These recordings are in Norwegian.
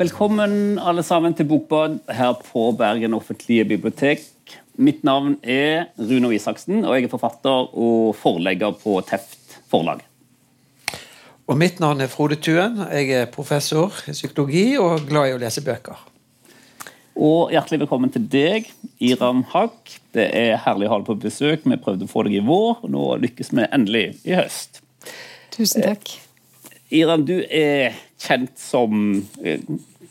Velkommen alle sammen til Bokbad her på Bergen offentlige bibliotek. Mitt navn er Runo Isaksen, og jeg er forfatter og forlegger på Teft forlag. Og mitt navn er Frode Tuen. Jeg er professor i psykologi og glad i å lese bøker. Og hjertelig velkommen til deg, Iram Haq. Det er herlig å ha deg på besøk. Vi prøvde å få deg i vår, og nå lykkes vi endelig i høst. Tusen takk. Iram, du er kjent som eh,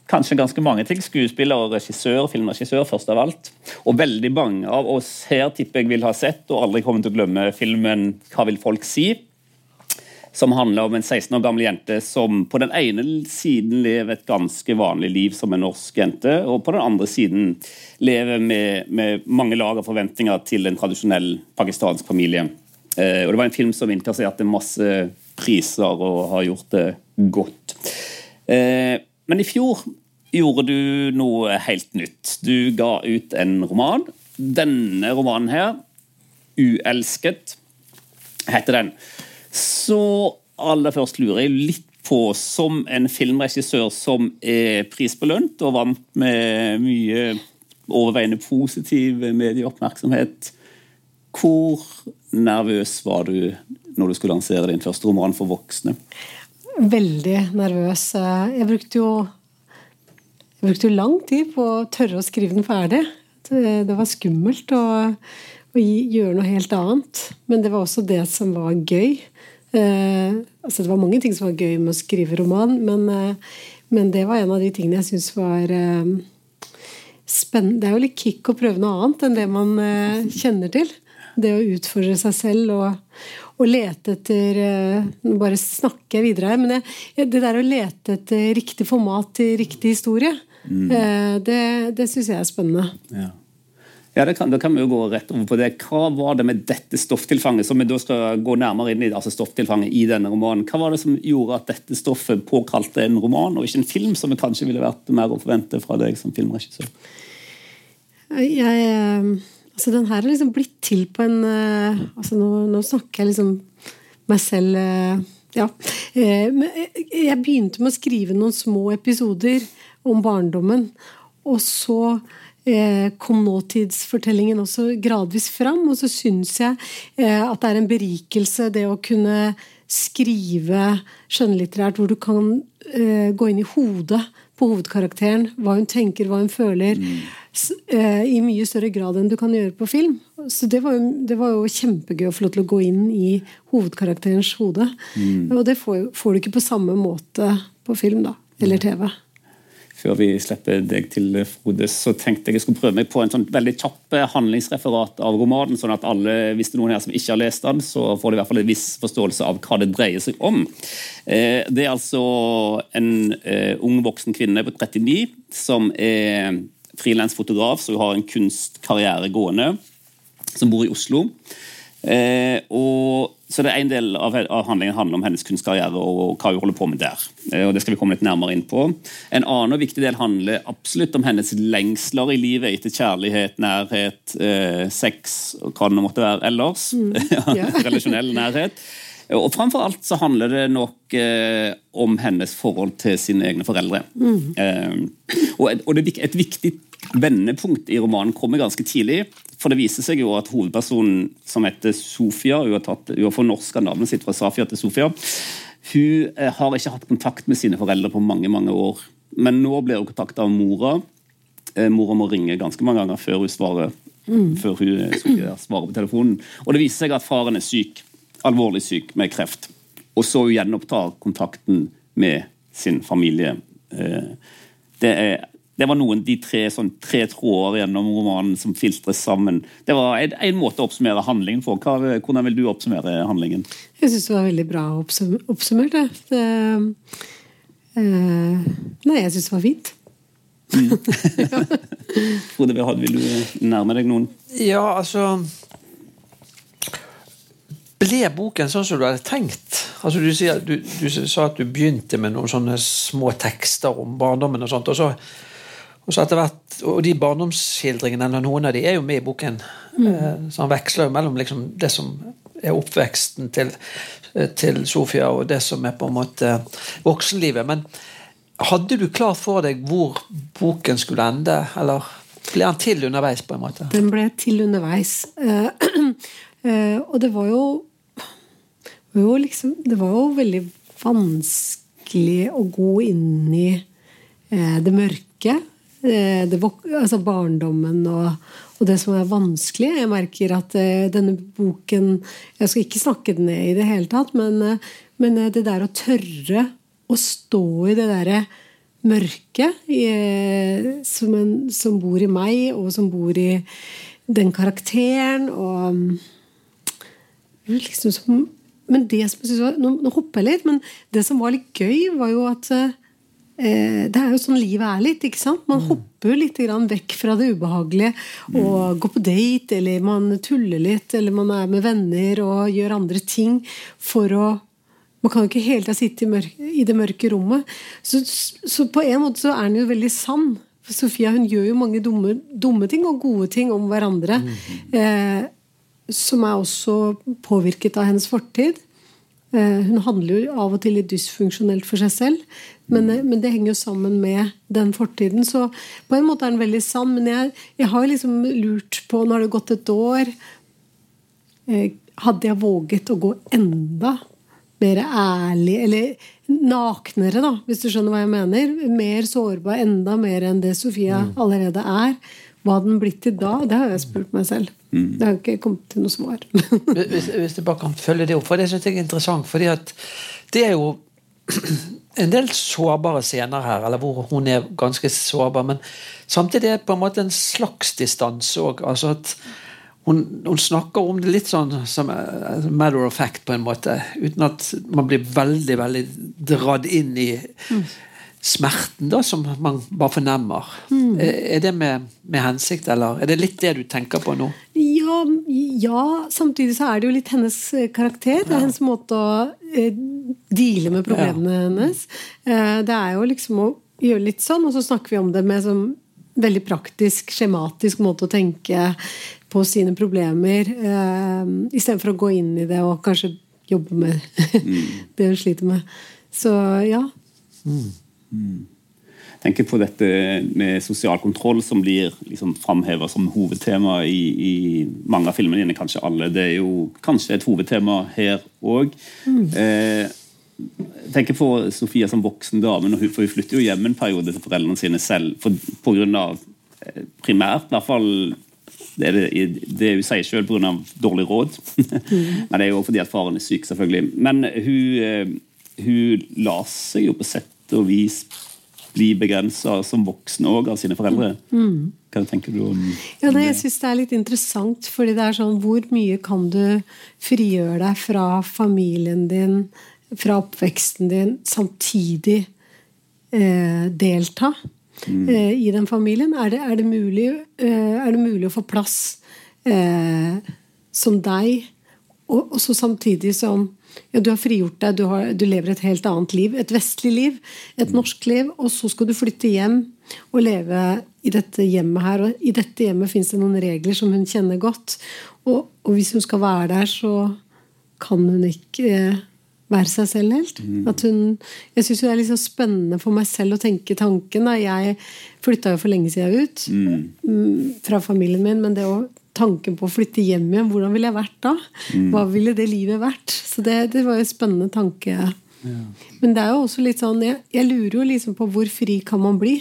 kanskje ganske mange ting. Skuespiller og regissør, filmregissør først av alt. Og veldig mange av oss her tipper jeg vil ha sett og aldri kommer til å glemme filmen 'Hva vil folk si?' Som handler om en 16 år gammel jente som på den ene siden lever et ganske vanlig liv som en norsk jente, og på den andre siden lever med, med mange lag av forventninger til en tradisjonell pakistansk familie. Eh, og Det var en film som innkasserte masse priser og har gjort det godt. Eh, men i fjor gjorde du noe helt nytt. Du ga ut en roman. Denne romanen her, 'Uelsket', heter den. Så aller først lurer jeg litt på, som en filmregissør som er prisbelønt og vant med mye overveiende positiv medieoppmerksomhet, hvor nervøs var du når du skulle lansere din første roman for voksne? Veldig nervøs. Jeg brukte jo, jeg brukte jo lang tid på å tørre å skrive den ferdig. Det var skummelt å, å gjøre noe helt annet. Men det var også det som var gøy. Eh, altså det var mange ting som var gøy med å skrive roman, men, eh, men det var en av de tingene jeg syns var eh, spennende. Det er jo litt kick å prøve noe annet enn det man eh, kjenner til. Det å utfordre seg selv og, og lete etter eh, Nå bare snakker jeg videre her, men det, det der å lete etter riktig format til riktig historie, mm. Eh, det, det syns jeg er spennende. Ja. Ja, kan, Da kan vi jo gå rett over på det. Hva var det med dette stofftilfanget som vi da skal gå nærmere inn i, altså stofftilfanget i denne romanen, hva var det som gjorde at dette stoffet påkalte en roman, og ikke en film, som det kanskje ville vært mer å forvente fra deg som filmregissør? Jeg, altså Den her har liksom blitt til på en altså nå, nå snakker jeg liksom meg selv Ja. Jeg begynte med å skrive noen små episoder om barndommen. Og så kom nåtidsfortellingen også gradvis fram. Og så syns jeg at det er en berikelse det å kunne skrive skjønnlitterært hvor du kan gå inn i hodet på hovedkarakteren. Hva hun tenker, hva hun føler. Mm. I mye større grad enn du kan gjøre på film. Så det var, jo, det var jo kjempegøy å få lov til å gå inn i hovedkarakterens hode. Mm. Og det får, får, du ikke på samme måte på film, da. Eller TV før vi slipper deg til, Frode, så tenkte jeg jeg skulle prøve meg på en sånn veldig kjapp handlingsreferat av romanen, sånn at alle, hvis det er noen her som ikke har lest den, så får de i hvert fall en viss forståelse av hva det dreier seg om. Eh, det er altså en eh, ung voksen kvinne på 39 som er frilansfotograf, så hun har en kunstkarriere gående, som bor i Oslo. Eh, og, så det er En del av, av, handlingen handler om hennes kunstkarriere og hva hun holder på med der. Eh, og det skal vi komme litt nærmere inn på. En annen og viktig del handler absolutt om hennes lengsler i livet etter kjærlighet, nærhet, eh, sex og hva det måtte være ellers. Mm, yeah. Relasjonell nærhet. Og framfor alt så handler det nok eh, om hennes forhold til sine egne foreldre. Mm. Eh, og, et, og det, et viktig vendepunkt i romanen kommer ganske tidlig. For det viser seg jo at hovedpersonen som heter Sofia, hun har, tatt, hun har fornorska navnet sitt fra Safia til Sofia, hun eh, har ikke hatt kontakt med sine foreldre på mange mange år. Men nå blir hun kontakta av mora. Eh, mora må ringe ganske mange ganger før hun svarer, mm. før hun eh, svarer på telefonen. Og det viser seg at faren er syk. Alvorlig syk med kreft. Og så hun gjenopptar kontakten med sin familie. Det er det var noen de tre, sånn, tre tråder gjennom romanen som filtres sammen. Det var en, en, måte å oppsummere handlingen på. Hvordan vil du oppsummere handlingen? Jeg syns det var veldig bra oppsummert. Det. det uh, nei, jeg syns det var fint. Mm. Frode, vil du nærme deg noen? Ja, altså Ble boken sånn som du hadde tenkt? Altså, du, sier, du, du, sa at du begynte med noen sånne små tekster om barndommen. og sånt, og så og, så etter hvert, og de barndomsskildringene, eller noen av de, er jo med i boken. Mm. Eh, så han veksler jo mellom liksom det som er oppveksten til til Sofia og det som er på en måte voksenlivet. Men hadde du klart for deg hvor boken skulle ende, eller ble den til underveis? på en måte? Den ble til underveis. og det var jo, jo liksom, Det var jo veldig vanskelig å gå inn i det mørke. Det, altså barndommen og, og det som er vanskelig. Jeg merker at eh, denne boken Jeg skal ikke snakke den ned i det hele tatt, men, uh, men uh, det der å tørre å stå i det derre mørket som, en, som, bor i meg, og som bor i den karakteren, og um, liksom som, Men det som jeg synes var, nå, nå hopper jeg litt, men det som var litt gøy, var jo at Eh, det er jo sånn livet er litt. ikke sant? Man mm. hopper litt vekk fra det ubehagelige og mm. går på date, eller man tuller litt, eller man er med venner og gjør andre ting for å Man kan jo ikke hele tida sitte i, mørke, i, det mørke rommet. Så, så, på en måte så er den jo veldig sann. For Sofia hun gjør jo mange dumme, dumme ting og gode ting om hverandre. Mm. Eh, som er også påvirket av hennes fortid. Eh, hun handler jo av og til litt dysfunksjonelt for seg selv. Men, eh, men, det henger jo sammen med den fortiden. Så på en måte er den veldig sann. Men jeg, jeg har liksom lurt på Nå har det gått et år. Eh, hadde jeg våget å gå enda mer ærlig, eller naknere, da, hvis du skjønner hva jeg mener? Mer sårbar, enda mer enn det Sofia mm. allerede er. Hva hadde den blitt til da? Det har jeg spurt meg selv. Mm. Det har ikke kommet til noe svar. hvis, hvis, du bare kan følge det opp, for det syns jeg er interessant. fordi at det er jo en del sårbare scener her, eller hvor hun er ganske sårbar. Men samtidig er det på en måte en slags distanse òg. Altså hun, hun, snakker om det litt sånn som matter of fact, på en måte. Uten at man blir veldig, veldig dratt inn i mm. Smerten da, som man bare fornemmer. Mm. Er det med, med, hensikt, eller er det litt det du tenker på nå? Ja, ja, samtidig så er det jo litt hennes karakter. Det er hennes måte å eh, deale med problemene ja. hennes. Eh, det er jo liksom å gjøre litt sånn, og så snakker vi om det med sånn veldig praktisk, skjematisk måte å tenke på sine problemer. Eh, Istedenfor å gå inn i det og kanskje jobbe med mm. det hun sliter med. Så ja. Mm. Mm tenker på dette med sosial kontroll, som blir liksom framheva som hovedtema i, i, mange av filmene dine. Kanskje alle. Det er jo kanskje et hovedtema her òg. Mm. Eh, tenker på Sofia som voksen dame, for hun flytter jo hjem en periode til foreldrene sine selv. For, på grunn av, eh, primært i hvert fall det det, det hun sier sjøl pga. dårlig råd. Mm. Men det er jo fordi at faren er syk, selvfølgelig. Men hun, eh, hun lar seg jo på sett og vis blir begrensa som voksne òg av sine foreldre. Mm. Hva tenker du om ja, det? Jeg syns det er litt interessant, fordi det er sånn Hvor mye kan du frigjøre deg fra familien din, fra oppveksten din, samtidig eh, delta mm. eh, i den familien? Er det, er det, mulig, eh, er det mulig, å få plass eh, som deg, og, og så samtidig som ja, du har frigjort deg, du, har, du, lever et helt annet liv. Et vestlig liv, et norsk liv. Og så skal du flytte hjem og leve i dette hjemmet her. Og i dette hjemmet fins det noen regler som hun kjenner godt. Og, og, hvis hun skal være der, så kan hun ikke eh, være seg selv helt. Mm. At hun, jeg syns det er så spennende for meg selv å tenke tanken. Da. Jeg flytta jo for lenge siden ut mm. mm. fra familien min, men det å tanken på å flytte hjem igjen. Hvordan ville jeg vært da? Mm. Hva ville det livet vært? Så det, det var jo en spennende tanke. Ja. Men det er jo også litt sånn Jeg, jeg lurer jo liksom på hvor fri kan man bli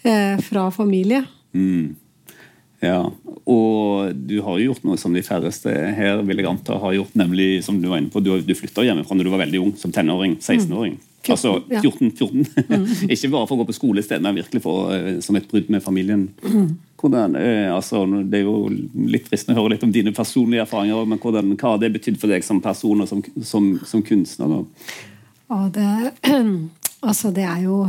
eh, fra familie? Mm. Ja, og du har jo gjort noe som de færreste her vil jeg anta har gjort, nemlig som du var inne på, du, du flytta hjemmefra når du var veldig ung, som tenåring. 16-åring. Mm. Altså 14. 14. Mm. Ikke bare for å gå på skole men virkelig for, eh, som et brudd med familien. Hvordan, eh, altså, det er jo litt fristende å høre litt om dine personlige erfaringer, men hvordan, hva har det betydd for deg som person og som, som, som kunstner? Da? Det, altså, det er jo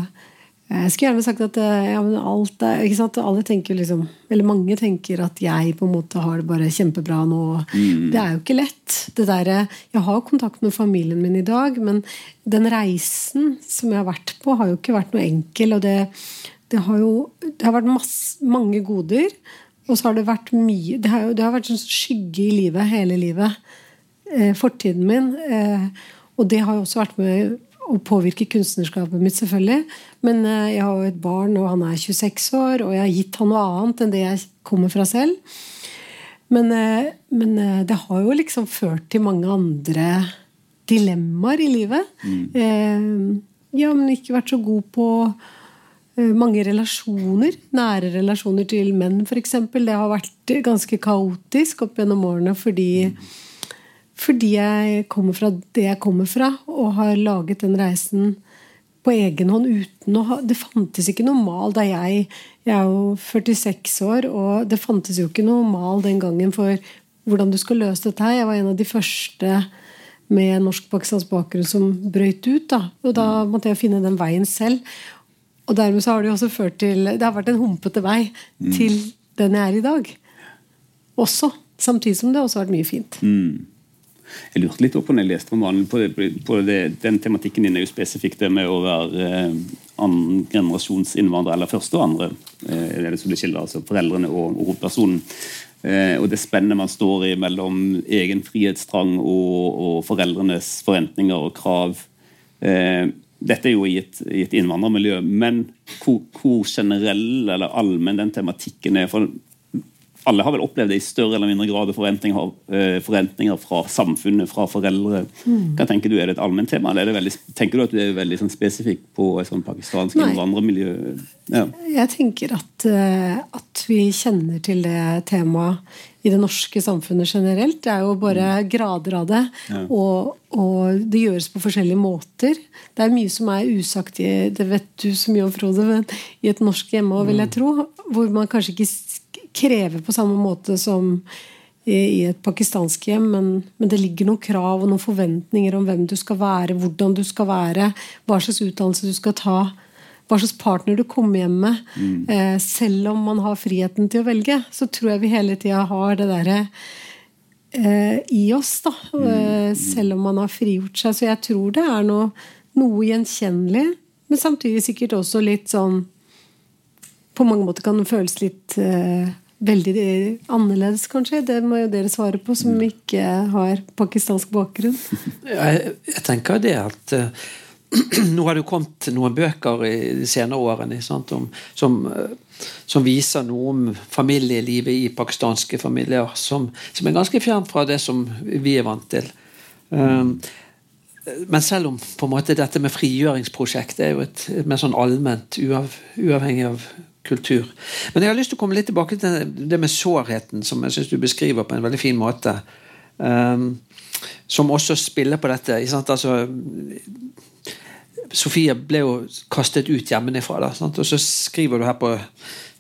jeg skulle gjerne sagt at eh, ja, alt er, ikke sant? alle tenker liksom, eller mange tenker at jeg på en måte har det bare kjempebra nå. Mm. Det er jo ikke lett. det Der, jeg har kontakt med familien min i dag, men den reisen som jeg har vært på, har jo ikke vært noe enkel. og det, det har jo det har vært masse, mange goder, og så har det vært mye Det har, jo, det har vært en skygge i livet hele livet. Eh, fortiden min. Eh, Og det har jo også vært med å påvirke kunstnerskapet mitt, selvfølgelig. Men eh, jeg har jo et barn, og han er 26 år, og jeg har gitt han noe annet enn det jeg kommer fra selv. Men, eh, men eh, det har jo liksom ført til mange andre dilemmaer i livet. Mm. Jeg har ikke vært så god på mange relasjoner. Nære relasjoner til menn, f.eks. Det har vært ganske kaotisk opp gjennom årene fordi fordi jeg kommer fra det jeg kommer fra, og har laget den reisen på egen hånd uten å ha Det fantes ikke noe mal da jeg Jeg er jo 46 år, og det fantes jo ikke noe mal den gangen for hvordan du skal løse dette her. Jeg var en av de første med norsk-pakistansk bakgrunn som brøyt ut. Da. Og da måtte jeg finne den veien selv. Og dermed så har det jo også ført til Det har vært en humpete vei mm. til den jeg er i dag. Også. Samtidig som det også har vært mye fint. Mm. Jeg lurte litt opp når jeg leste romanen på, det, på det, Den tematikken din er jo spesifikt det med å være eh, annen generasjons innvandrer, eller første og andre. Eh, er det som blir skildret, altså foreldrene og, og hovedpersonen. Eh, og det spennet man står i mellom egen frihetstrang og, og foreldrenes forventninger og krav. Dette er jo i et, i et innvandrermiljø, men hvor, hvor generell eller allmenn den tematikken er. for alle har vel opplevd det i større eller mindre grad forventninger, uh, forventninger fra samfunnet, fra foreldre. Mm. Hva tenker du, Er det et allment tema, eller veldig, tenker du at du er veldig sånn, spesifikk på sånn pakistansk innvandrermiljø? Ja. Jeg tenker at, uh, at, vi kjenner til det temaet i det norske samfunnet generelt. Det er jo bare mm. grader av det. Ja. Og, og, det gjøres på forskjellige måter. Det er mye som er usagt i det vet du så mye om, Frode, men i et norsk hjemme, vil jeg mm. tro. Hvor man kanskje ikke kreve på samme måte som i et pakistansk hjem, men, men, det ligger noen krav og noen forventninger om hvem du skal være, hvordan du skal være, hva slags utdannelse du skal ta, hva slags partner du kommer hjem med. Mm. Eh, selv om man har friheten til å velge, så tror jeg vi hele tida har det derre eh, i oss, da. Mm. Eh, selv om man har frigjort seg. Så jeg tror det er noe, noe gjenkjennelig, men samtidig sikkert også litt sånn På mange måter kan det føles litt eh, veldig annerledes, kanskje? Det må jo dere svare på, som ikke har pakistansk bakgrunn. Jeg, jeg tenker det at uh, Nå har det jo kommet noen bøker i de senere årene sant, om, som, uh, som, viser noe om familielivet i pakistanske familier som, som, er ganske fjernt fra det som vi er vant til. Um, men selv om på en måte dette med frigjøringsprosjektet er jo et mer sånn allment, uav, uavhengig av kultur. Men jeg har lyst til å komme litt tilbake til det med sårheten, som jeg syns du beskriver på en veldig fin måte. Um, som også spiller på dette. Altså, Sofie ble jo kastet ut hjemmefra. Da, og så skriver du her på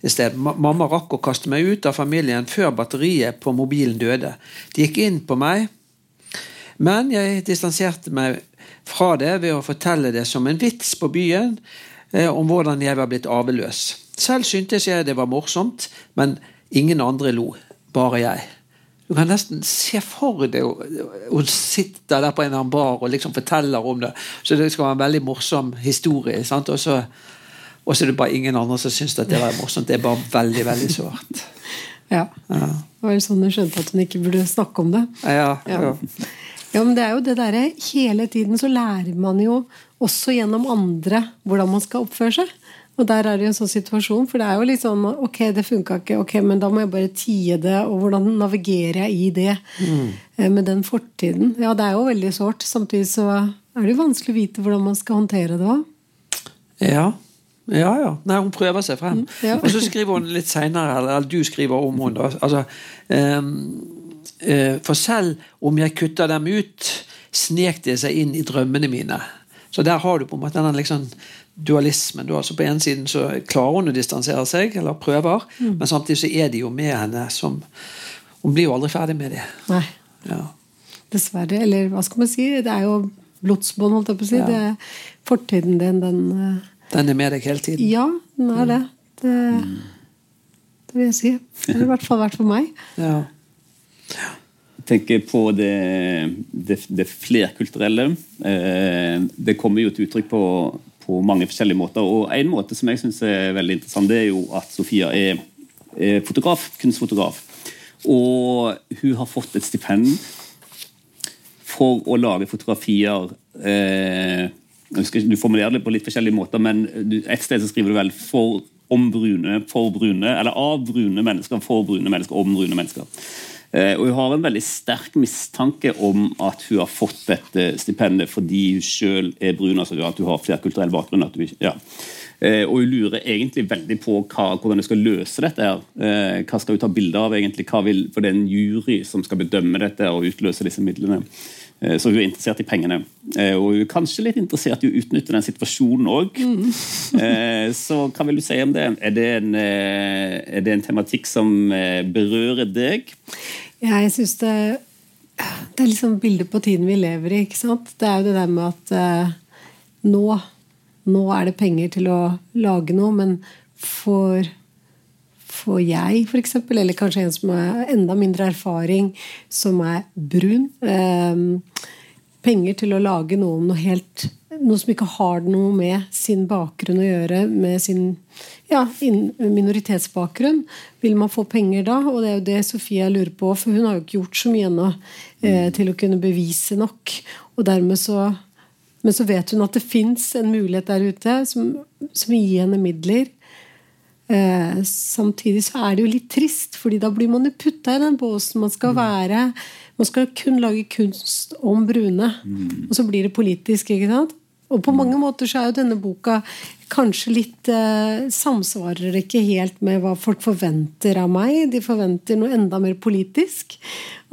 i sted Mamma rakk å kaste meg ut av familien før batteriet på mobilen døde. De gikk inn på meg, men jeg distanserte meg fra det ved å fortelle det som en vits på byen eh, om hvordan jeg var blitt arveløs. Selv syntes jeg det var morsomt, men ingen andre lo. Bare jeg. Du kan nesten se for deg hun sitter der på en bar og liksom forteller om det. Så det skal være en veldig morsom historie. Sant? Og så og så er det bare ingen andre som syns det var morsomt. Det er bare veldig, veldig sårt. Ja. ja. Det var sånn hun skjønte at hun ikke burde snakke om det. Ja, ja. ja. ja men det er jo det derre Hele tiden så lærer man jo også gjennom andre hvordan man skal oppføre seg. Og der er det jo en sånn situasjon, for det er jo litt sånn Ok, det funka ikke, ok, men da må jeg bare tie det, og hvordan navigerer jeg i det mm. med den fortiden? Ja, det er jo veldig sårt. Samtidig så er det jo vanskelig å vite hvordan man skal håndtere det òg. Ja. Ja, ja. Nei, hun prøver seg frem. Mm, ja. Og så skriver hun litt seinere, eller du skriver om henne, da. Altså, um, uh, for selv om jeg kutter dem ut, snek det seg inn i drømmene mine. Så der har du på en måte den liksom dualismen. Du, altså på en siden så klarer hun å distansere seg, eller prøver, mm. men samtidig så er de jo med henne som Hun blir jo aldri ferdig med det. Nei. Ja. Dessverre. Eller hva skal man si? Det er jo blodsbånd, holdt jeg på å si. Ja. Det er fortiden din, den uh... Den er med deg hele tiden? Ja, den er det. Det, mm. det vil jeg si. Det har i hvert fall vært for meg. Ja. Jeg tenker på det, det, det flerkulturelle. Eh, det kommer jo et uttrykk på på mange forskjellige måter. Og En måte som jeg synes er veldig interessant, det er jo at Sofia er, fotograf, kunstfotograf. Og hun har fått et stipend for å lage fotografier eh, husker, Du formulerer det på litt forskjellige måter, men et sted så skriver du vel for, om brune, for brune, eller av brune mennesker, for brune mennesker, om brune mennesker. Eh, og Hun har en veldig sterk mistanke om at hun har fått dette stipendet fordi hun selv er brun, altså at hun har flerkulturell bakgrunn. at hun, ja. Eh, og hun lurer egentlig veldig på hva, hvordan hun skal løse dette. her. Eh, hva skal hun ta bilde av, egentlig? Vil, for det er en jury som skal bedømme dette og utløse disse midlene. Eh, så hun er interessert i pengene. Eh, og hun er kanskje litt interessert i å utnytte den situasjonen òg. Mm. Så hva vil du si om det? Er det en, er det en tematikk som berører deg? Ja, jeg syns det, det er liksom bildet på tiden vi lever i. ikke sant? Det er jo det der med at nå, nå er det penger til å lage noe, men for for jeg, f.eks., eller kanskje en som har enda mindre erfaring, som er brun. Eh, penger til å lage noe om noe helt Noe som ikke har noe med sin bakgrunn å gjøre, med sin ja, minoritetsbakgrunn. Vil man få penger da? Og det er jo det Sofie lurer på, for hun har jo ikke gjort så mye ennå eh, til å kunne bevise nok. Og dermed så men så vet hun at det fins en mulighet der ute som, som gir henne midler Eh, samtidig så er det jo litt trist, fordi da blir man jo putta i den båsen. Man skal mm. være Man skal kun lage kunst om brune. Mm. Og så blir det politisk, ikke sant? Og på mange måter så er jo denne boka kanskje litt eh, Samsvarer ikke helt med hva folk forventer av meg. De forventer noe enda mer politisk.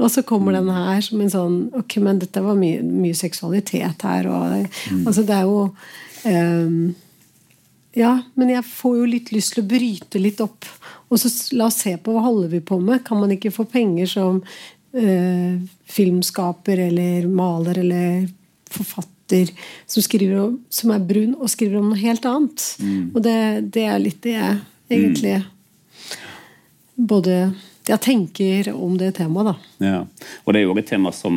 Og så kommer den her som en sånn Ok, men dette var mye, mye seksualitet her, og mm. Altså, det er jo eh, ja, men jeg får jo litt lyst til å bryte litt opp. Og så la oss se på hva holder vi på med. Kan man ikke få penger som eh, filmskaper eller maler eller forfatter som, om, som, er brun og skriver om noe helt annet? Mm. Og det, det, er litt det jeg egentlig mm. både jeg tenker om det temaet. da. Ja, og Det er jo et tema som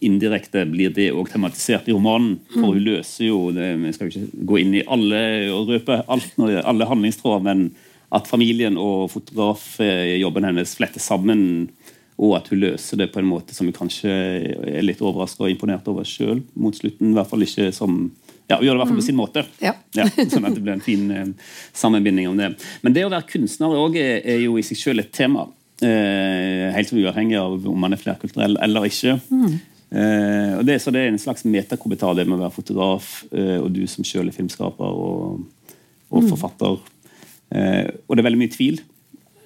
indirekte blir det òg tematisert i romanen. For hun løser jo det, Vi skal jo ikke gå inn i alle og røpe alt, alle handlingstråder, men at familien og fotografjobben hennes fletter sammen, og at hun løser det på en måte som vi kanskje er litt overraska og imponert over sjøl mot slutten. I hvert fall ikke som ja, Gjør det i hvert fall på sin måte. Ja. ja sånn at det blir en fin eh, sammenbinding om det. Men det å være kunstner også er jo i seg sjøl et tema. Eh, helt uavhengig av om man er flerkulturell eller ikke. Mm. Eh, og det, så det er en slags metakommentar, det med å være fotograf, eh, og du som selv er filmskaper og, og mm. forfatter. Eh, og det er veldig mye tvil.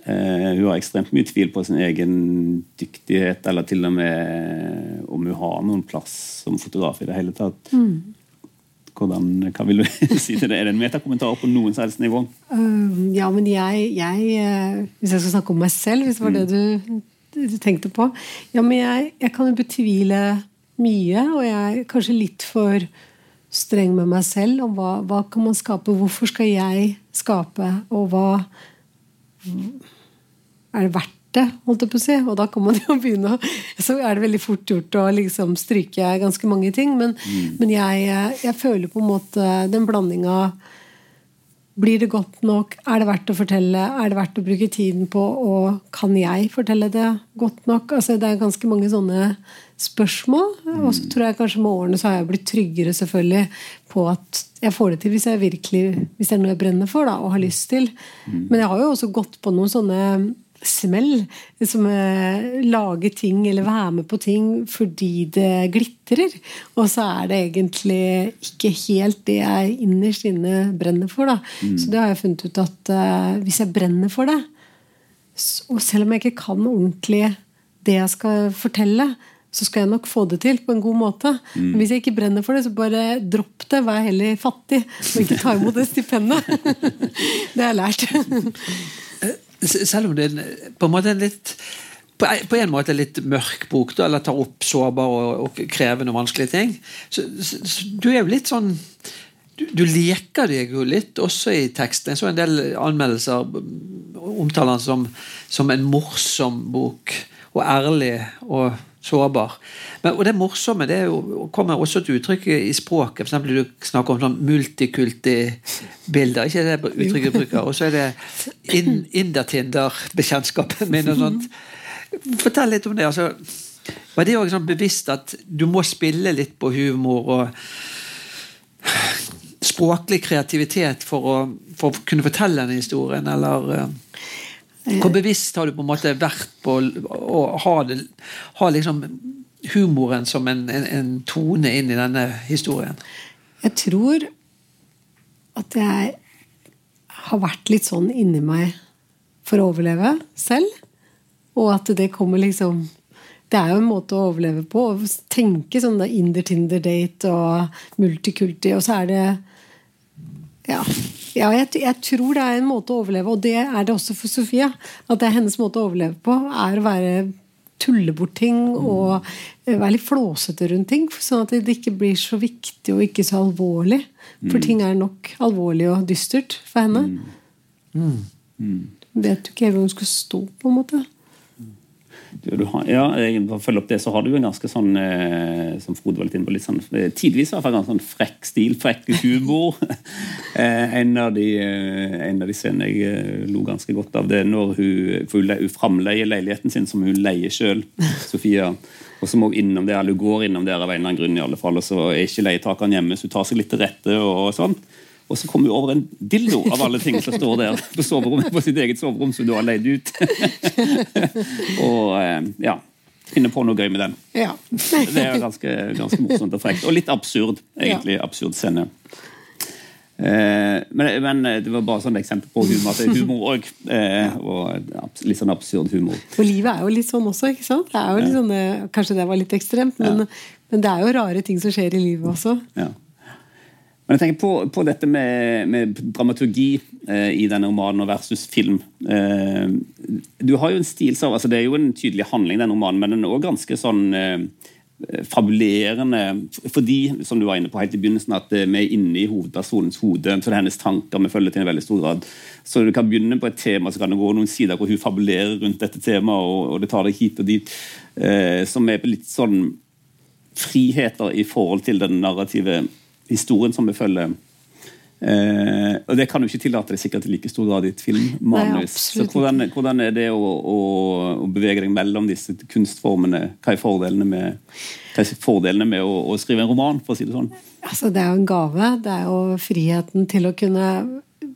Eh, hun har ekstremt mye tvil på sin egen dyktighet, eller til og med om hun har noen plass som fotograf i det hele tatt. Mm. Hvordan, hva vil du si til det? Er det en metakommentar på noen som helst nivå? Uh, ja, men jeg, jeg, eh, Hvis jeg skal snakke om meg selv, hvis det var mm. det du, du, tenkte på Ja, men jeg, jeg kan jo betvile mye, og jeg er kanskje litt for streng med meg selv om hva, hva kan man skape. Hvorfor skal jeg skape, og hva er det verdt det, holdt jeg på å si. Og da kan man jo begynne Så er det veldig fort gjort å liksom stryke ganske mange ting. Men, mm. men jeg, jeg, føler på en måte den blandinga Blir det godt nok? Er det verdt å fortelle? Er det verdt å bruke tiden på? Og kan jeg fortelle det godt nok? Altså, det er ganske mange sånne spørsmål. Mm. Og så tror jeg kanskje med årene så har jeg blitt tryggere selvfølgelig på at jeg får det til hvis jeg virkelig hvis det er noe jeg brenner for da, og har lyst til. Mm. Men jeg har jo også gått på noen sånne smell. Som eh, lage ting eller være med på ting fordi det glitrer. Og så er det egentlig ikke helt det jeg innerst inne brenner for. Da. Mm. Så det har jeg funnet ut at uh, hvis jeg brenner for det, og selv om jeg ikke kan ordentlig det jeg skal fortelle, så skal jeg nok få det til på en god måte. Mm. Men hvis jeg ikke brenner for det, så bare dropp det. Vær heller fattig og ikke ta imot det stipendet. det har jeg lært. Selv om det er på en måte en litt på en måte litt mørk bok, da, eller tar opp sårbare og, og, krevende og vanskelige ting. Så, så, så, du er jo litt sånn du, du, leker deg jo litt også i teksten. Jeg så en del anmeldelser omtaler den som, som en morsom bok. Og ærlig og sårbar. Men, og det morsomme det jo, kommer også til uttrykk i språket. For eksempel, du snakker om sånn multikulti-bilder. Ikke det uttrykket du bruker. Og så er det in, Indertinder-bekjentskapet min. og sånt. Fortell litt om det. altså Var det òg sånn bevisst at du må spille litt på humor og språklig kreativitet for å, for å kunne fortelle denne historien, eller eh, Hvor bevisst har du på en måte vært på å ha, det, ha liksom humoren som en, en, en tone inn i denne historien? Jeg tror at jeg har vært litt sånn inni meg for å overleve selv. Og at det kommer liksom Det er jo en måte å overleve på. Å tenke sånn da Inder-Tinder-date og multikulti, og så er det Ja. ja jeg, jeg, tror det er en måte å overleve, og det er det også for Sofia. At det er hennes måte å overleve på, er å være tulle bort ting og være litt flåsete rundt ting. Sånn at det ikke blir så viktig og ikke så alvorlig. For ting er nok alvorlig og dystert for henne. Mm. Mm. Vet du ikke helt hvor hun skal stå, på en måte. Du, har, ja, jeg, følger opp det, så har du en ganske sånn eh, som Frode var litt inne på, litt sånn, eh, tidvis i hvert fall ganske sånn frekk stil, frekk humor. eh, en, av de, eh, en av de scenene jeg eh, lo ganske godt av, det er når hun, for hun, hun framleier leiligheten sin som hun leier sjøl, Sofia. Og så må hun innom der, eller hun går innom der av en eller annen grunn, i alle fall, og så er ikke leietakeren hjemme, så hun tar seg litt til rette. og, og sånn. Og så kommer hun over en dildo av alle ting som står der på, på sitt eget soverom som du har leid ut. og eh, ja, finner på noe gøy med den. Ja. det er ganske, ganske morsomt og frekt. Og litt absurd, egentlig. Absurd scene. Eh, men, men, det var bare sånn eksempel på humor. At det er humor òg. Eh, og litt sånn absurd humor. Og livet er jo litt sånn også, ikke sant? Det sånne, kanskje det var litt ekstremt, men, ja. men det er jo rare ting som skjer i livet også. Ja. Men jeg tenker på, på dette med, med dramaturgi eh, i denne romanen versus film. Eh, du har jo en stil så, altså Det er jo en tydelig handling, den romanen, men den er også ganske sånn eh, fabulerende. Fordi, som du var inne på helt i begynnelsen, at vi er inne i hovedpersonens hode. Så det er hennes tanker vi følger til en veldig stor grad. Så du kan begynne på et tema, så kan det gå noen sider hvor hun fabulerer rundt dette temaet, og, og det tar deg hit og dit. Eh, som er litt sånn friheter i forhold til den narrative historien som vi følger. Eh, og Det kan du ikke tillate deg sikkert i like stor grad i et filmmanus. Så hvordan, hvordan, er det å, å, å, bevege deg mellom disse kunstformene? Hva er fordelene med, er fordelene med å, å, skrive en roman? for å si Det sånn? Altså, det er jo en gave. Det er jo friheten til å kunne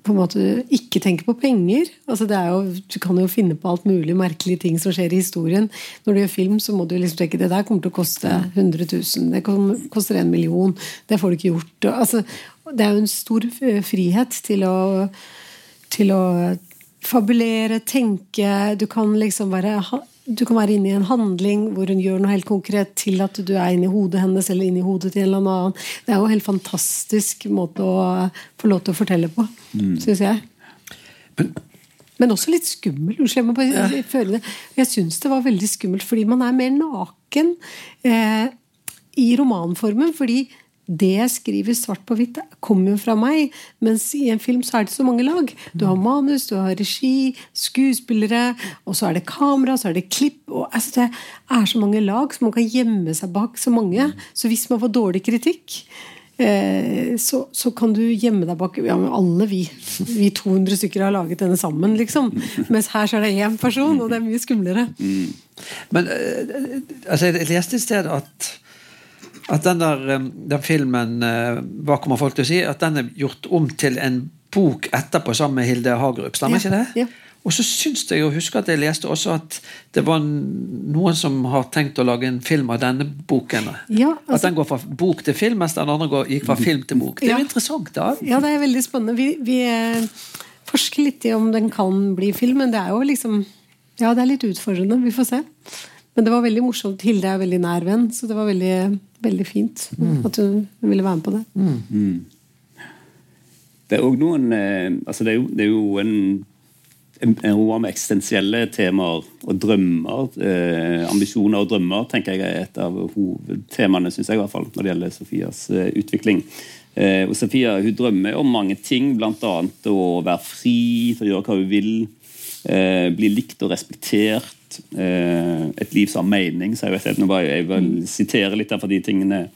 på en måte ikke tenke på penger. Altså det er jo, du kan jo finne på alt mulig merkelige ting som skjer i historien. Når du gjør film, så må du liksom tenke det der kommer til å koste 100 000. Det koster en million. Det får du ikke gjort. Altså, det er jo en stor frihet til å, til å fabulere, tenke. Du kan liksom være du kan være inne i en handling hvor hun gjør noe helt konkret, til at du er inne i hodet hennes eller inne i hodet til en eller annen. Det er jo en helt fantastisk måte å få lov til å fortelle på, mm. syns jeg. Men, Men, også litt skummel. Jeg, må bare, jeg, jeg, jeg syns det var veldig skummelt fordi man er mer naken eh, i romanformen. fordi det jeg skriver svart på hvitt, kommer jo fra meg. Mens i en film så er det så mange lag. Du har manus, du har regi, skuespillere, og så er det kamera, så er det klipp. Og, altså, det er så mange lag, så man kan gjemme seg bak så mange. Så hvis man får dårlig kritikk, eh, så, så, kan du gjemme deg bak ja, Alle vi, vi 200 stykker har laget denne sammen, liksom. Mens her så er det én person, og det er mye skumlere. Mm. Men eh, altså, jeg leste i sted at at den, der, den filmen eh, Hva kommer folk til å si? At den er gjort om til en bok etterpå sammen med Hilde Hagerup. Stemmer ja, ikke det? Ja. Og så syns jeg å huske at jeg leste også at det var noen som har tenkt å lage en film av denne boken. Ja, altså, at den går fra bok til film, mens den andre går, gikk fra film til bok. Det er jo interessant, da. Ja, det er veldig spennende. Vi, vi eh, forsker litt i om den kan bli film, men det er jo liksom Ja, det er litt utfordrende. Vi får se. Men det var veldig morsomt. Hilde er veldig nær venn, så det var veldig, veldig fint mm. at hun ville være med på det. Mm. mm. Det er òg noen eh, altså det, er jo, det er jo, en, en, en roman med eksistensielle temaer og drømmer. Eh, ambisjoner og drømmer tenker jeg er et av hovedtemaene synes jeg i hvert fall, når det gjelder Sofias eh, utvikling. Eh, og Sofia hun drømmer om mange ting, bl.a. å være fri til å gjøre hva hun vil. Eh, bli likt og respektert Eh, et liv som har mening. så Jeg nå bare, jeg vil sitere litt av de tingene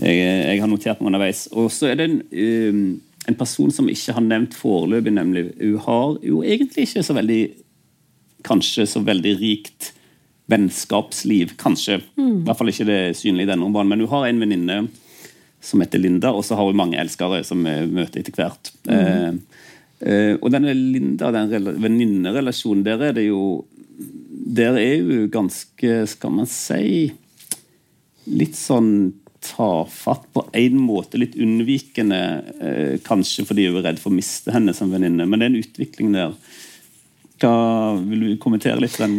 jeg, jeg har notert meg underveis. Og så er det en, um, en person som ikke har nevnt foreløpig, nemlig Hun har jo egentlig ikke så veldig Kanskje så veldig rikt vennskapsliv, kanskje. I hvert fall ikke det synlige i denne romanen. Men hun har en venninne som heter Linda, og så har hun mange elskere som vi møter etter hvert. Mm. eh, og denne Linda, den venninnerelasjonen, der er det jo Der er jo ganske, skal man si Litt sånn tafatt på en måte, litt unnvikende, eh, kanskje fordi hun er redd for å miste henne som venninne. Men det er en utvikling der. Hva, vil du kommentere litt den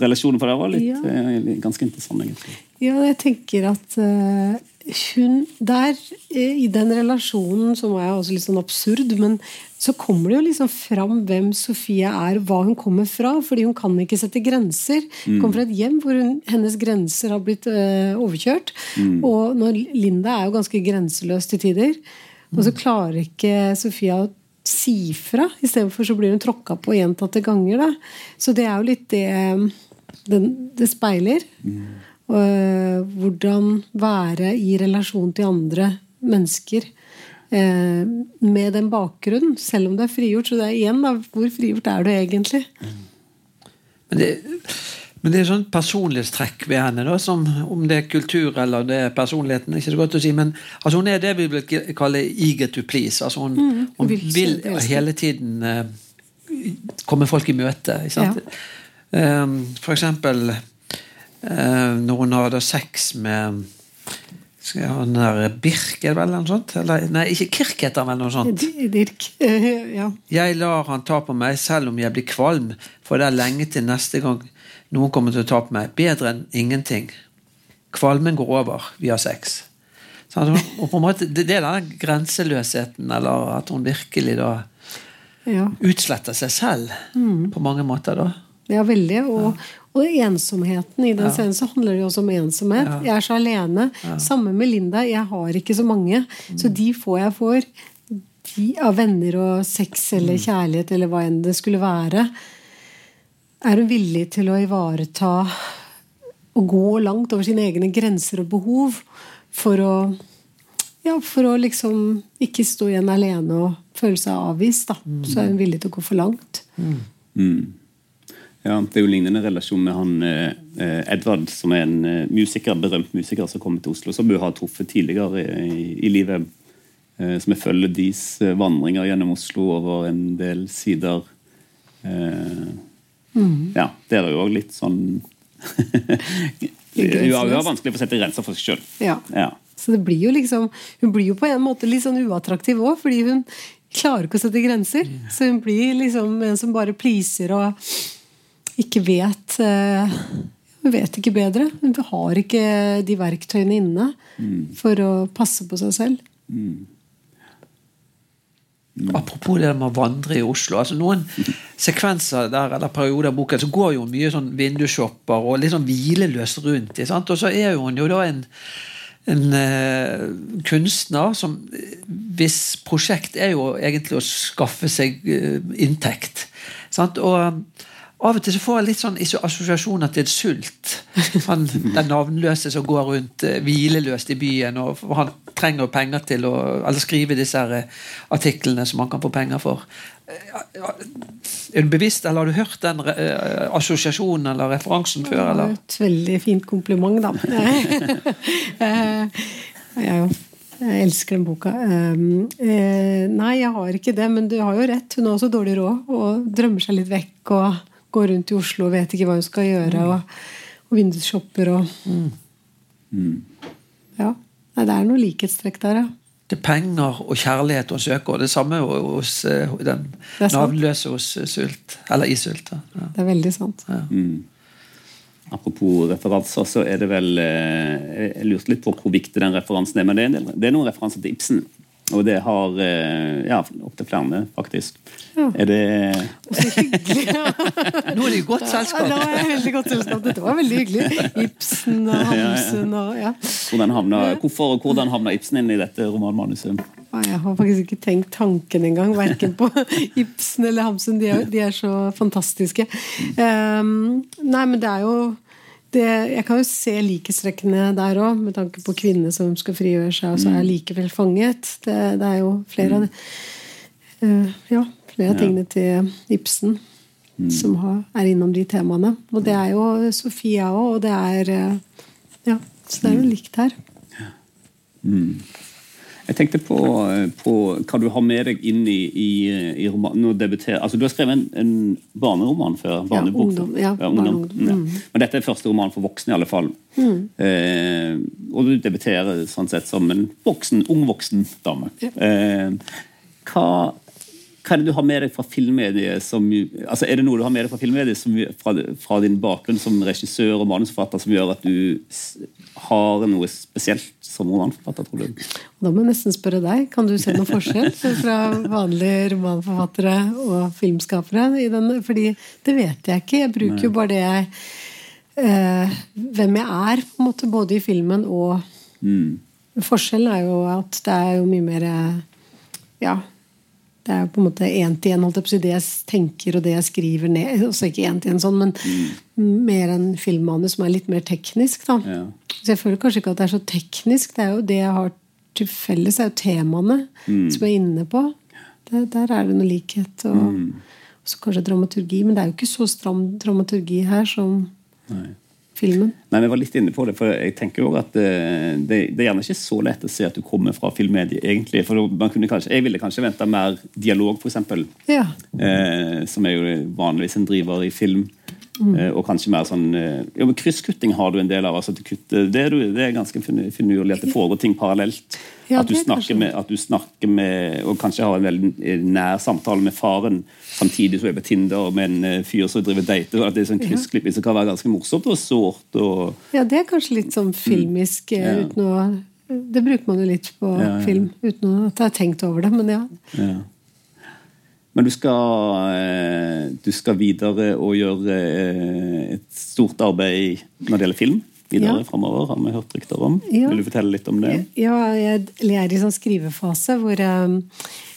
relasjonen? For det var litt, Ja. eh, ganske interessant, egentlig. Ja, jeg tenker at eh, hun der, eh, i den relasjonen, som er også litt sånn absurd, men så kommer det jo liksom fram hvem Sofie er, hva hun kommer fra. Fordi hun kan ikke sette grenser. Hun kommer fra et hjem hvor hun, hennes grenser har blitt øh, overkjørt. Og når Linda er jo ganske grenseløs til tider. Og så klarer ikke Sofia å si fra. Istedenfor så blir hun tråkka på gjentatte ganger. Da. Så det er jo litt det den, det speiler. Og, hvordan være i relasjon til andre mennesker eh, med den bakgrunnen, selv om det er frigjort. Så det er igjen, da, hvor frigjort er du egentlig? Men det, men det er sånn personlighetstrekk ved henne, da, som om det er kultur eller det er personligheten. ikke så godt å si, Men altså, hun er det vi vil kalle eager to please. altså Hun, mm, hun vil vil hele tiden uh, komme folk i møte. ikke sant? Um, for eksempel eh, når hun har da sex med skal jeg ha den der Birk, er det vel? eller noe sånt? Eller, nei, ikke Kirk heter han vel noe sånt? Dirk. eh, ja. Jeg lar han ta på meg selv om jeg blir kvalm, for det er lenge til neste gang noen kommer til å ta på meg. Bedre enn ingenting. Kvalmen går over. Vi har sex. Så og på en måte, det er den grenseløsheten, eller at hun virkelig da ja. utsletter seg selv på mange måter. da. Ja, veldig. Og, og ensomheten i den scenen så handler det jo også om ensomhet. Jeg er så alene. Samme med Linda. Jeg har ikke så mange. Så de få jeg får de av venner og sex eller kjærlighet eller hva enn det skulle være, er hun villig til å ivareta og gå langt over sine egne grenser og behov for å ja, for å liksom ikke stå igjen alene og føle seg avvist. da. Så er hun villig til å gå for langt. Ja, Det er jo lignende relasjon med han eh, eh, Edvard, som er en eh, musiker, berømt musiker som kommer til Oslo, som hun har truffet tidligere i, i livet. Eh, som jeg følger deres eh, vandringer gjennom Oslo over en del sider. Eh, Ja, det er jo òg litt sånn hun har vanskelig for å sette grenser for seg sjøl. Ja. Ja. Så det blir jo liksom Hun blir jo på en måte litt sånn uattraktiv òg, fordi hun klarer ikke å sette grenser. Så hun blir liksom en som bare pleaser og ikke vet Vi vet ikke bedre. Vi har ikke de verktøyene inne for å passe på seg selv. Apropos det med å vandre i Oslo. altså Noen sekvenser der, eller perioder av boken så går jo mye sånn vindusshopper og litt sånn hvileløst rundt. sant? Og så er hun jo da en, en eh, kunstner som Hvis prosjekt er jo egentlig å skaffe seg eh, inntekt. Sant? Og eh, av og til så får jeg litt sånn assosiasjoner til sult. Han, den navnløse som går rundt eh, hvileløst i byen, og han trenger penger til å eller skrive disse her, eh, artiklene som han kan få penger for. Eh, Er du bevisst, eller har du hørt den assosiasjonen eller referansen før? Eller? Det var et veldig fint kompliment, da. Jeg, jeg elsker den boka. Um, eh, nei, jeg har ikke det, men du har jo rett. Hun har også dårlig råd og drømmer seg litt vekk og går rundt i Oslo og vet ikke hva hun skal gjøre. Og, og vindusshopper og Ja. Nei, det er noe likhetstrekk der, ja. Det er penger og kjærlighet hun søker, og det samme hos den navnløse hos eh, Sult. Eller i Sult. Ja. Det er veldig sant. Apropos referanser, så er det vel eh, Jeg lurte litt på hvor viktig den referansen er. Men det er, en del, det er noen referanser til Ibsen. Og det har eh, ja, opptil flere, faktisk. Er det Og så hyggelig. Nå er det jo godt Ja, selskap. da er jeg veldig godt selskap. Dette var veldig hyggelig. Ibsen og Hamsun og ja. hvordan havna, Hvorfor og hvordan havna Ibsen inn i dette romanmanuset? Jeg har faktisk ikke tenkt tanken engang, verken på Ibsen eller Hamsun. De er, de er så fantastiske. Um, nei, men det er jo det, Jeg kan jo se likhetstrekkene der òg, med tanke på kvinner som skal frigjøre seg, og så er likevel fanget. Det, det er jo flere av det. Uh, ja, flere av tingene til Ibsen. som har, er innom de temaene. Og det er jo Sofia òg, og det er uh, Ja, så det er jo likt her. Jeg tenkte på, på hva du har med deg inn i, i, i romanen. Altså Du har skrevet en, en barneroman før? Barnebok, ungdom, ja, ungdom. Mm. Ja. mm. Men dette er første roman for voksne, i alle fall. Eh, og du debuterer sånn sett som en voksen, ung voksen dame. Eh, hva, hva er det du har med deg fra filmmediet som altså Er det noe du har med deg fra filmmediet som, fra, fra din bakgrunn som regissør og manusforfatter som gjør at du har noe spesielt som romanforfatter, tror du? Da må jeg nesten spørre deg. Kan du se noen forskjell fra vanlige romanforfattere og filmskapere? i den? Fordi det vet jeg ikke. Jeg bruker jo bare det jeg eh, Hvem jeg er, på en måte, både i filmen og Forskjellen er jo at det er jo mye mer Ja. Det er jo på en måte én til én, holdt jeg på å si. Det jeg tenker og det jeg skriver ned. Også ikke én til én sånn, men mer enn filmmanus som er litt mer teknisk, da. Ja. Så jeg føler kanskje ikke at det er så teknisk. Det er jo det jeg har til felles, er jo temaene som jeg er inne på. Der, der er det noe likhet. Og mm. så kanskje dramaturgi. Men det er jo ikke så stram dramaturgi her som filmen. Nei, Vi var litt inne på det, for jeg tenker jo at eh, det, det er gjerne ikke så lett å se at du kommer fra filmmediet, egentlig. For kanskje, Jeg ville kanskje venta mer dialog, f.eks. Ja. Eh, som er jo vanligvis en driver i film. Eh, og kanskje mer sånn eh, ja, men Krysskutting har du en del av. altså du kutter, det, er, det er ganske finurlig at det foregår ting parallelt. Ja, at, du kanskje- med, at du snakker med Og kanskje har en veldig nær samtale med faren samtidig som du er på Tinder med en eh, fyr som driver date. og at det er sånn kryssklipping som kan være ganske morsomt og sårt. og ja, det er kanskje litt sånn filmisk mm. Ja. uten å Det bruker man jo litt på Ja, ja. film uten at jeg har tenkt over det, men ja. Men du skal, eh, du skal videre og gjøre eh, et stort arbeid når det gjelder film videre Ja. fremover, har vi hørt rykter om. Ja. Vil du fortelle litt om det? Ja, jeg er i sånn skrivefase hvor jeg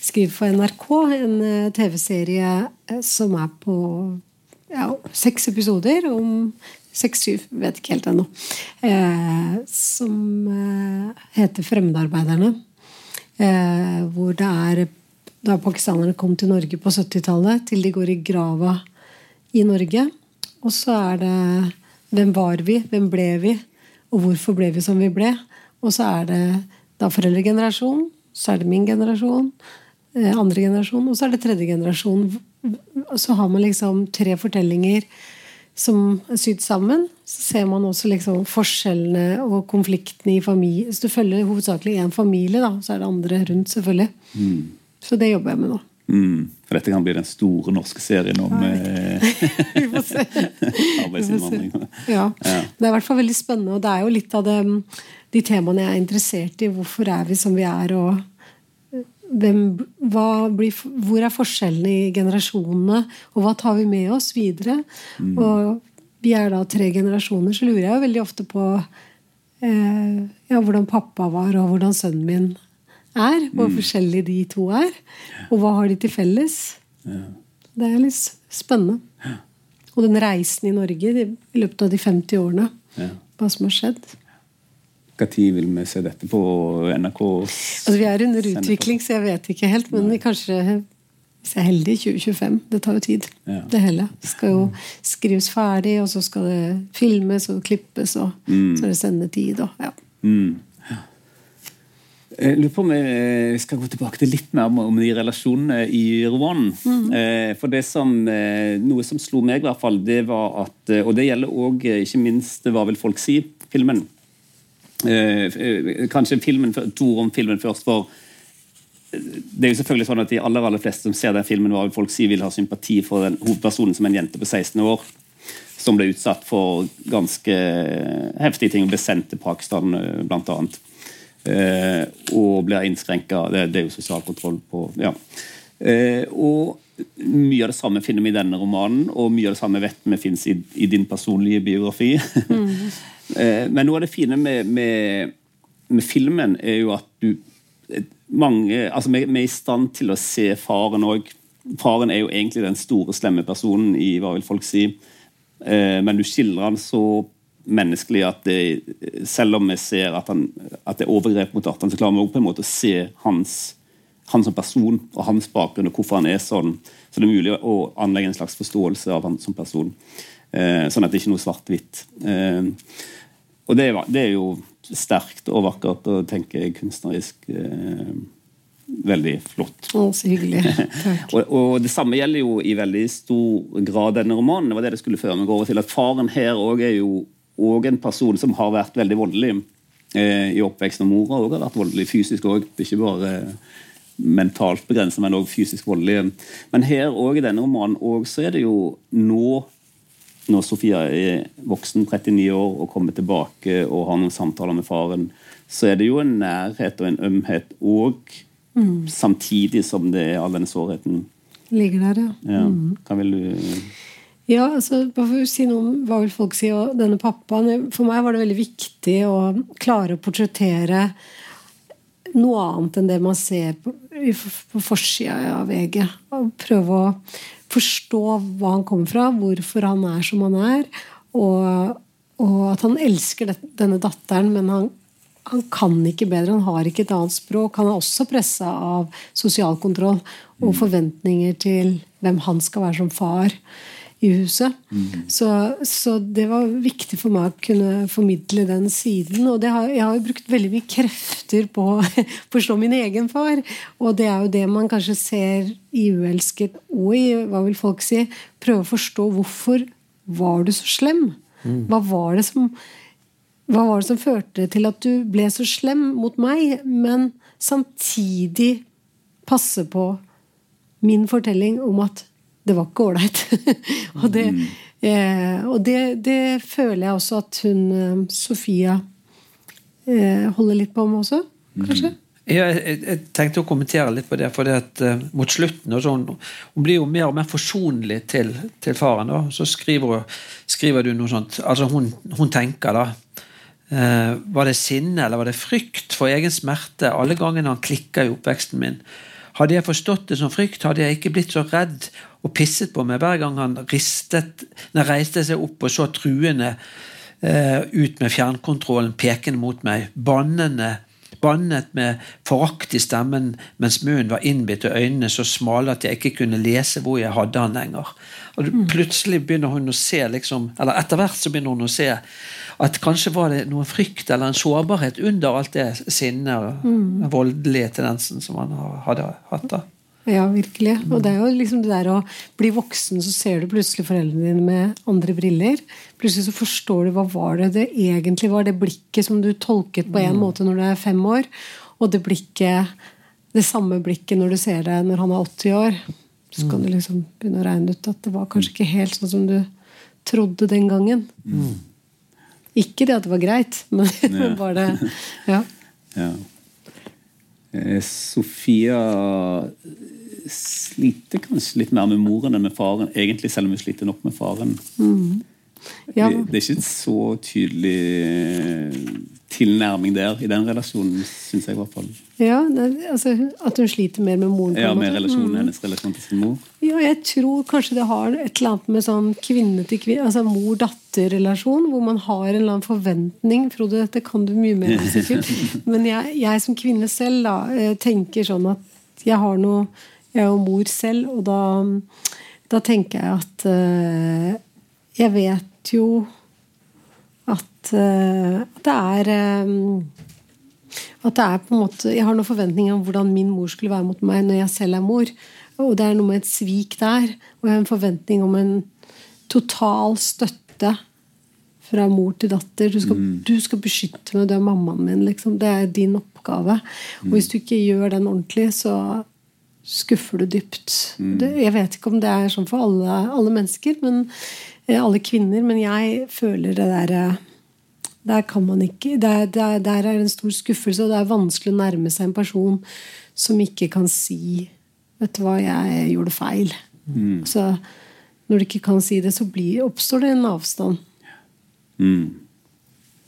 skriver for NRK en eh, TV-serie eh, som er på ja, seks episoder om Seks-syv, vet ikke helt ennå. Eh, som eh, heter 'Fremmedarbeiderne'. Eh, hvor det er da pakistanerne kom til Norge på 70-tallet, til de går i grava i Norge. Og så er det hvem var vi, hvem ble vi, og hvorfor ble vi som vi ble. Og så er det da foreldregenerasjon, så er det min generasjon, eh, andre generasjon, og så er det tredje generasjon. Så har man liksom tre fortellinger som er sydd sammen. Så ser man også liksom forskjellene og konfliktene i familie. Så du følger hovedsakelig én familie, da, så er det andre rundt, selvfølgelig. Så det jobber jeg med nå. Mm. For dette kan bli den store norske serien om eh, arbeidsinnvandring. Ja. Ja. Det er i hvert fall veldig spennende, og det er jo litt av det, de temaene jeg er interessert i. Hvorfor er vi som vi er, og hvem, hva blir, hvor er forskjellene i generasjonene, og hva tar vi med oss videre? Og vi er da tre generasjoner, så lurer jeg jo veldig ofte på eh, ja, hvordan pappa var, og hvordan sønnen min er. Hvor forskjellige de to er. Og hva har de til felles? Det er litt spennende. Og den reisen i Norge i løpet av de 50 årene. Ja. Hva som har skjedd. Når vil vi se dette på NRK? Altså, vi er under utvikling, så jeg vet ikke helt. Men kanskje, hvis jeg er heldig, 2025. Det tar jo tid, Ja. det hele. Det skal jo skrives ferdig, og så skal det filmes og klippes, og så er det sendetid. Og, ja. Mm. Jeg lurer på om jeg skal gå tilbake til litt mer om, de relasjonene i romanen. Mm. for det som, eh, Noe som slo meg, i hvert fall, det var at eh, Og det gjelder òg ikke minst Hva vil folk si? filmen. Eh, eh, kanskje filmen, to ord om filmen først. for det er jo selvfølgelig sånn at De aller aller fleste som ser den filmen, hva vil folk si, vil ha sympati for den hovedpersonen som en jente på 16 år som ble utsatt for ganske heftige ting og ble sendt til Pakistan, eh, blant annet. Eh, og blir innskrenka det, det er jo sosial kontroll på ja. Eh, og mye av det samme finner vi i denne romanen, og mye av det samme vet vi finnes i, i din personlige biografi. eh, men noe av det fine med, med, med filmen er jo at du mange, altså vi, vi er i stand til å se faren òg. Faren er jo egentlig den store, slemme personen i Hva vil folk si? Eh, men du skildrer han så menneskelig at det, selv om vi ser at, han, at det er overgrep mot Artan, så klarer vi på en måte å se hans han som person og hans bakgrunn og hvorfor han er sånn. Så det er mulig å anlegge en slags forståelse av han som person. Eh, sånn at det ikke er noe svart-hvitt. Eh, og det er, det er, jo sterkt og vakkert og tenker kunstnerisk eh, veldig flott. Å, så hyggelig. og, og, Det samme gjelder jo i veldig stor grad denne romanen. Det var det det skulle føre meg over til. At Faren her også er jo òg en person som har vært veldig voldelig eh, i oppveksten. Og mora også har vært voldelig fysisk òg. Ikke bare mentalt begrenset, men òg fysisk voldelig. Men her òg i denne romanen også, så er det jo nå når Sofia er voksen, 39 år, og kommer tilbake og har noen samtaler med faren, så er det jo en nærhet og en ømhet òg, mm. samtidig som det er all denne sårheten. Ligger der, ja. ja. Mm. Hva vil du ja, altså, bare for å si noe om hva vil folk si og denne pappaen. For meg var det veldig viktig å klare å portrettere noe annet enn det man ser på, på forsida av VG. Og prøve å forstå hva han kommer fra, hvorfor han er som han er. Og, og at han elsker denne datteren, men han, han, kan ikke bedre. Han har ikke et annet språk. Han er også pressa av sosial kontroll og mm. forventninger til hvem han skal være som far i huset. Mm. Så, så, det var viktig for meg å kunne formidle den siden. Og har, jeg har jo brukt veldig mye krefter på å forstå min egen far. Og det er jo det man kanskje ser i 'Uelsket' og i Hva vil folk si? Prøve å forstå hvorfor var du så slem? Mm. Hva var det som hva var det som førte til at du ble så slem mot meg, men samtidig passe på min fortelling om at det var ikke ålreit. og, det, mm. eh, og det, det, føler jeg også at hun eh, Sofia eh, holder litt på med også, kanskje. Mm. Ja, jeg, jeg, tenkte å kommentere litt på det. for det at uh, Mot slutten sånn, Hun blir jo mer og mer forsonlig til, til faren. Da. Så skriver, skriver, du noe sånt altså Hun, hun tenker da uh, Var det sinne eller var det frykt for egen smerte alle gangene han klikka i oppveksten min? Hadde jeg forstått det som frykt, hadde jeg ikke blitt så redd og pisset på meg hver gang han ristet, reiste seg opp og så truende eh, ut med fjernkontrollen pekende mot meg, bannende, bannet med forakt i stemmen mens munnen var innbitt og øynene så smale at jeg ikke kunne lese hvor jeg hadde han lenger. Og mm. Plutselig begynner hun å se liksom, eller etter hvert så begynner hun å se at kanskje var det noen frykt eller en sårbarhet under alt det sinnet og mm. voldelige tendensen som han hadde hatt. da. Ja, virkelig. Og det er jo liksom det der å bli voksen, så ser du plutselig foreldrene dine med andre briller. Plutselig så forstår du hva var det det egentlig var, det blikket som du tolket på en mm. måte når du er fem år, og det blikket, det samme blikket når du ser det når han er 80 år. Så kan du mm. liksom begynne å regne ut at det var kanskje ikke helt sånn som du trodde den gangen. Mm. Ikke det at det var greit, men ja. bare det Ja. ja. Eh, Sofia sliter kanskje litt mer med moren enn med faren, egentlig, selv om hun sliter nok med faren. Mm. Ja. Det, det, er ikke en så tydelig eh, tilnærming der i den relasjonen, syns jeg i hvert fall. Ja, det, altså, At hun sliter mer med moren? Ja, med relasjonen, mm. hennes relasjon til sin mor. Ja, jeg tror kanskje det har et eller annet med sånn kvinne til kvinne, altså mor-datter-relasjon, hvor man har en eller annen forventning. Frode, dette kan du mye mer om, Men jeg, jeg, som kvinne selv da, eh, tenker sånn at jeg har noe Jeg er jo mor selv, og da, da tenker jeg at uh, jeg vet jo at, uh, at det er um, at det er på en måte, Jeg har noen forventninger om hvordan min mor skulle være mot meg når jeg selv er mor. Og det er noe med et svik der. Og jeg har en forventning om en total støtte fra mor til datter. Du skal, mm. du skal beskytte meg, du er mammaen min. Liksom. Det er din oppgave. Mm. Og hvis du ikke gjør den ordentlig, så skuffer du dypt. Mm. Det, jeg vet ikke om det er sånn for alle, alle mennesker, men, eh, alle kvinner, men jeg føler det derre eh, der kan man ikke der, der, der, er en stor skuffelse, og det er vanskelig å nærme seg en person som ikke kan si Vet du hva, jeg gjorde feil. Mm. Så når du ikke kan si det, så blir, oppstår det en avstand. Mm.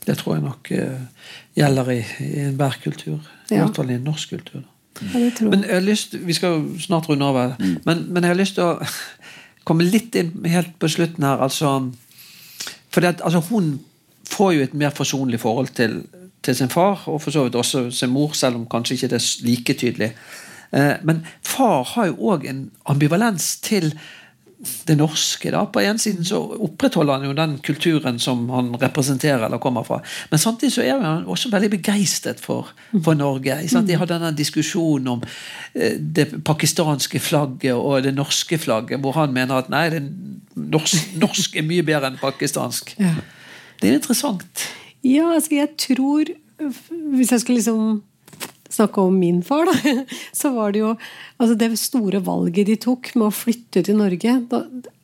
Det tror jeg nok uh, gjelder i, i enhver kultur. I hvert fall i en norsk kultur. Ja, men jeg har lyst, Vi skal snart runde av, mm. men, men, jeg har lyst til å komme litt inn helt på slutten her. altså for det, altså, Hun får jo et mer forsonlig forhold til, til, sin far, og for så vidt også sin mor, selv om kanskje ikke det er like tydelig. Eh, men far har jo òg en ambivalens til det norske. da. På en siden så opprettholder han jo den kulturen som han representerer eller kommer fra. Men samtidig så er han også veldig begeistret for, for Norge. De hadde denne diskusjonen om eh, det pakistanske flagget og det norske flagget, hvor han mener at nei, det norsk, norsk er mye bedre enn pakistansk. Ja. Det er interessant. Ja, altså jeg tror Hvis jeg skulle liksom snakke om min far, da, så var det jo altså det store valget de tok med å flytte til Norge. Da,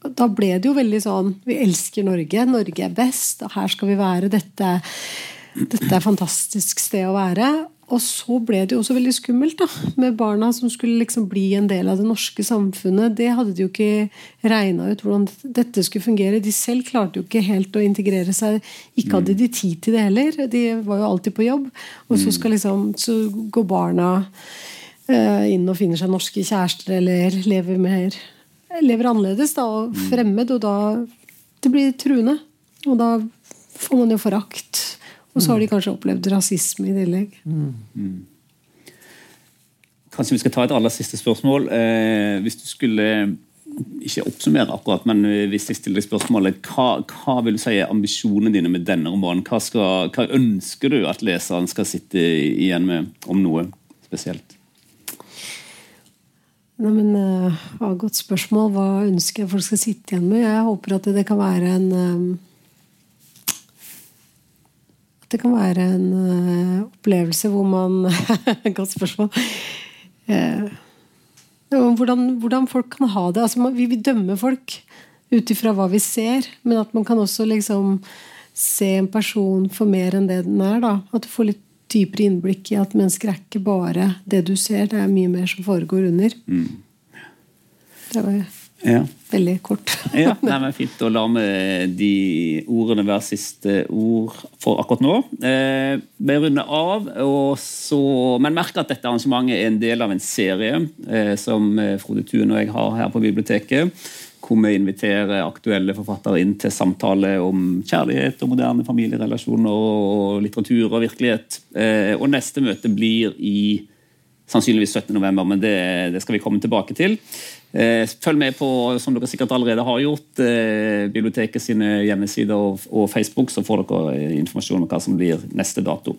da ble det jo veldig sånn Vi elsker Norge. Norge er best. og Her skal vi være. Dette, dette er et fantastisk sted å være. Og så ble det jo også veldig skummelt da, med barna som skulle liksom bli en del av det norske samfunnet. Det hadde de jo ikke regna ut hvordan dette skulle fungere. De selv klarte jo ikke helt å integrere seg. Ikke hadde de tid til det heller. De var jo alltid på jobb. Og så, skal liksom, så går barna eh, inn og finner seg norske kjærester eller lever, mer, lever annerledes da, og fremmed. Og da det blir truende. Og da får man jo forakt. Og så har de kanskje opplevd rasisme i tillegg. Mm. Kanskje vi skal ta et aller siste spørsmål. Eh, hvis du skulle ikke oppsummere akkurat, men hvis jeg stiller deg spørsmålet, hva, hva, vil du si er ambisjonene dine med denne romanen? Hva, skal, hva, ønsker du at leseren skal sitte igjen med om noe spesielt? Nei, men, uh, Godt spørsmål. Hva ønsker jeg folk skal sitte igjen med? Jeg håper at det, det kan være en um, det kan være en uh, opplevelse hvor man Godt spørsmål. Uh, hvordan, hvordan, folk kan ha det. Altså, man, vi vil dømme folk ut ifra hva vi ser, men at man kan også liksom se en person for mer enn det den er. Da. At du får litt dypere innblikk i at mennesker er ikke bare det du ser, det er mye mer som foregår under. Mm. Det var ja. Veldig kort. ja, nei, men Fint. å la med de ordene være siste ord for akkurat nå. Eh, vi runder av, så, men merk at dette arrangementet er en del av en serie eh, som eh, Frode Thun og jeg har her på biblioteket. Hvor vi inviterer aktuelle forfattere inn til samtale om kjærlighet og moderne familierelasjoner og litteratur og virkelighet. Eh, og neste møte blir i sannsynligvis 17. november, men det, det skal vi komme tilbake til. Eh, følg med på, som dere sikkert allerede har gjort, eh, biblioteket sine hjemmesider og, Facebook, så får dere eh, informasjon om hva som blir neste dato.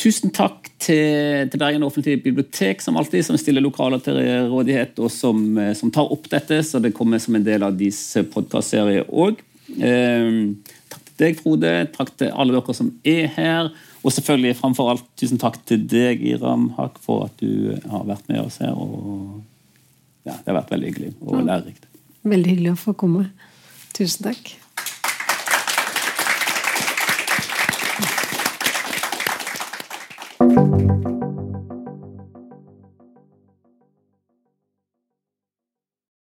Tusen takk til, til Bergen offentlige bibliotek som alltid, som stiller lokaler til rådighet og som, som, tar opp dette, så det kommer som en del av deres podkastserier òg. takk til deg, Frode. Takk til alle dere som er her. Og selvfølgelig framfor alt tusen takk til deg, Iram Hak, for at du har vært med oss her. og ja, Det har vært veldig hyggelig og lærerikt. Veldig hyggelig å få komme. Tusen takk.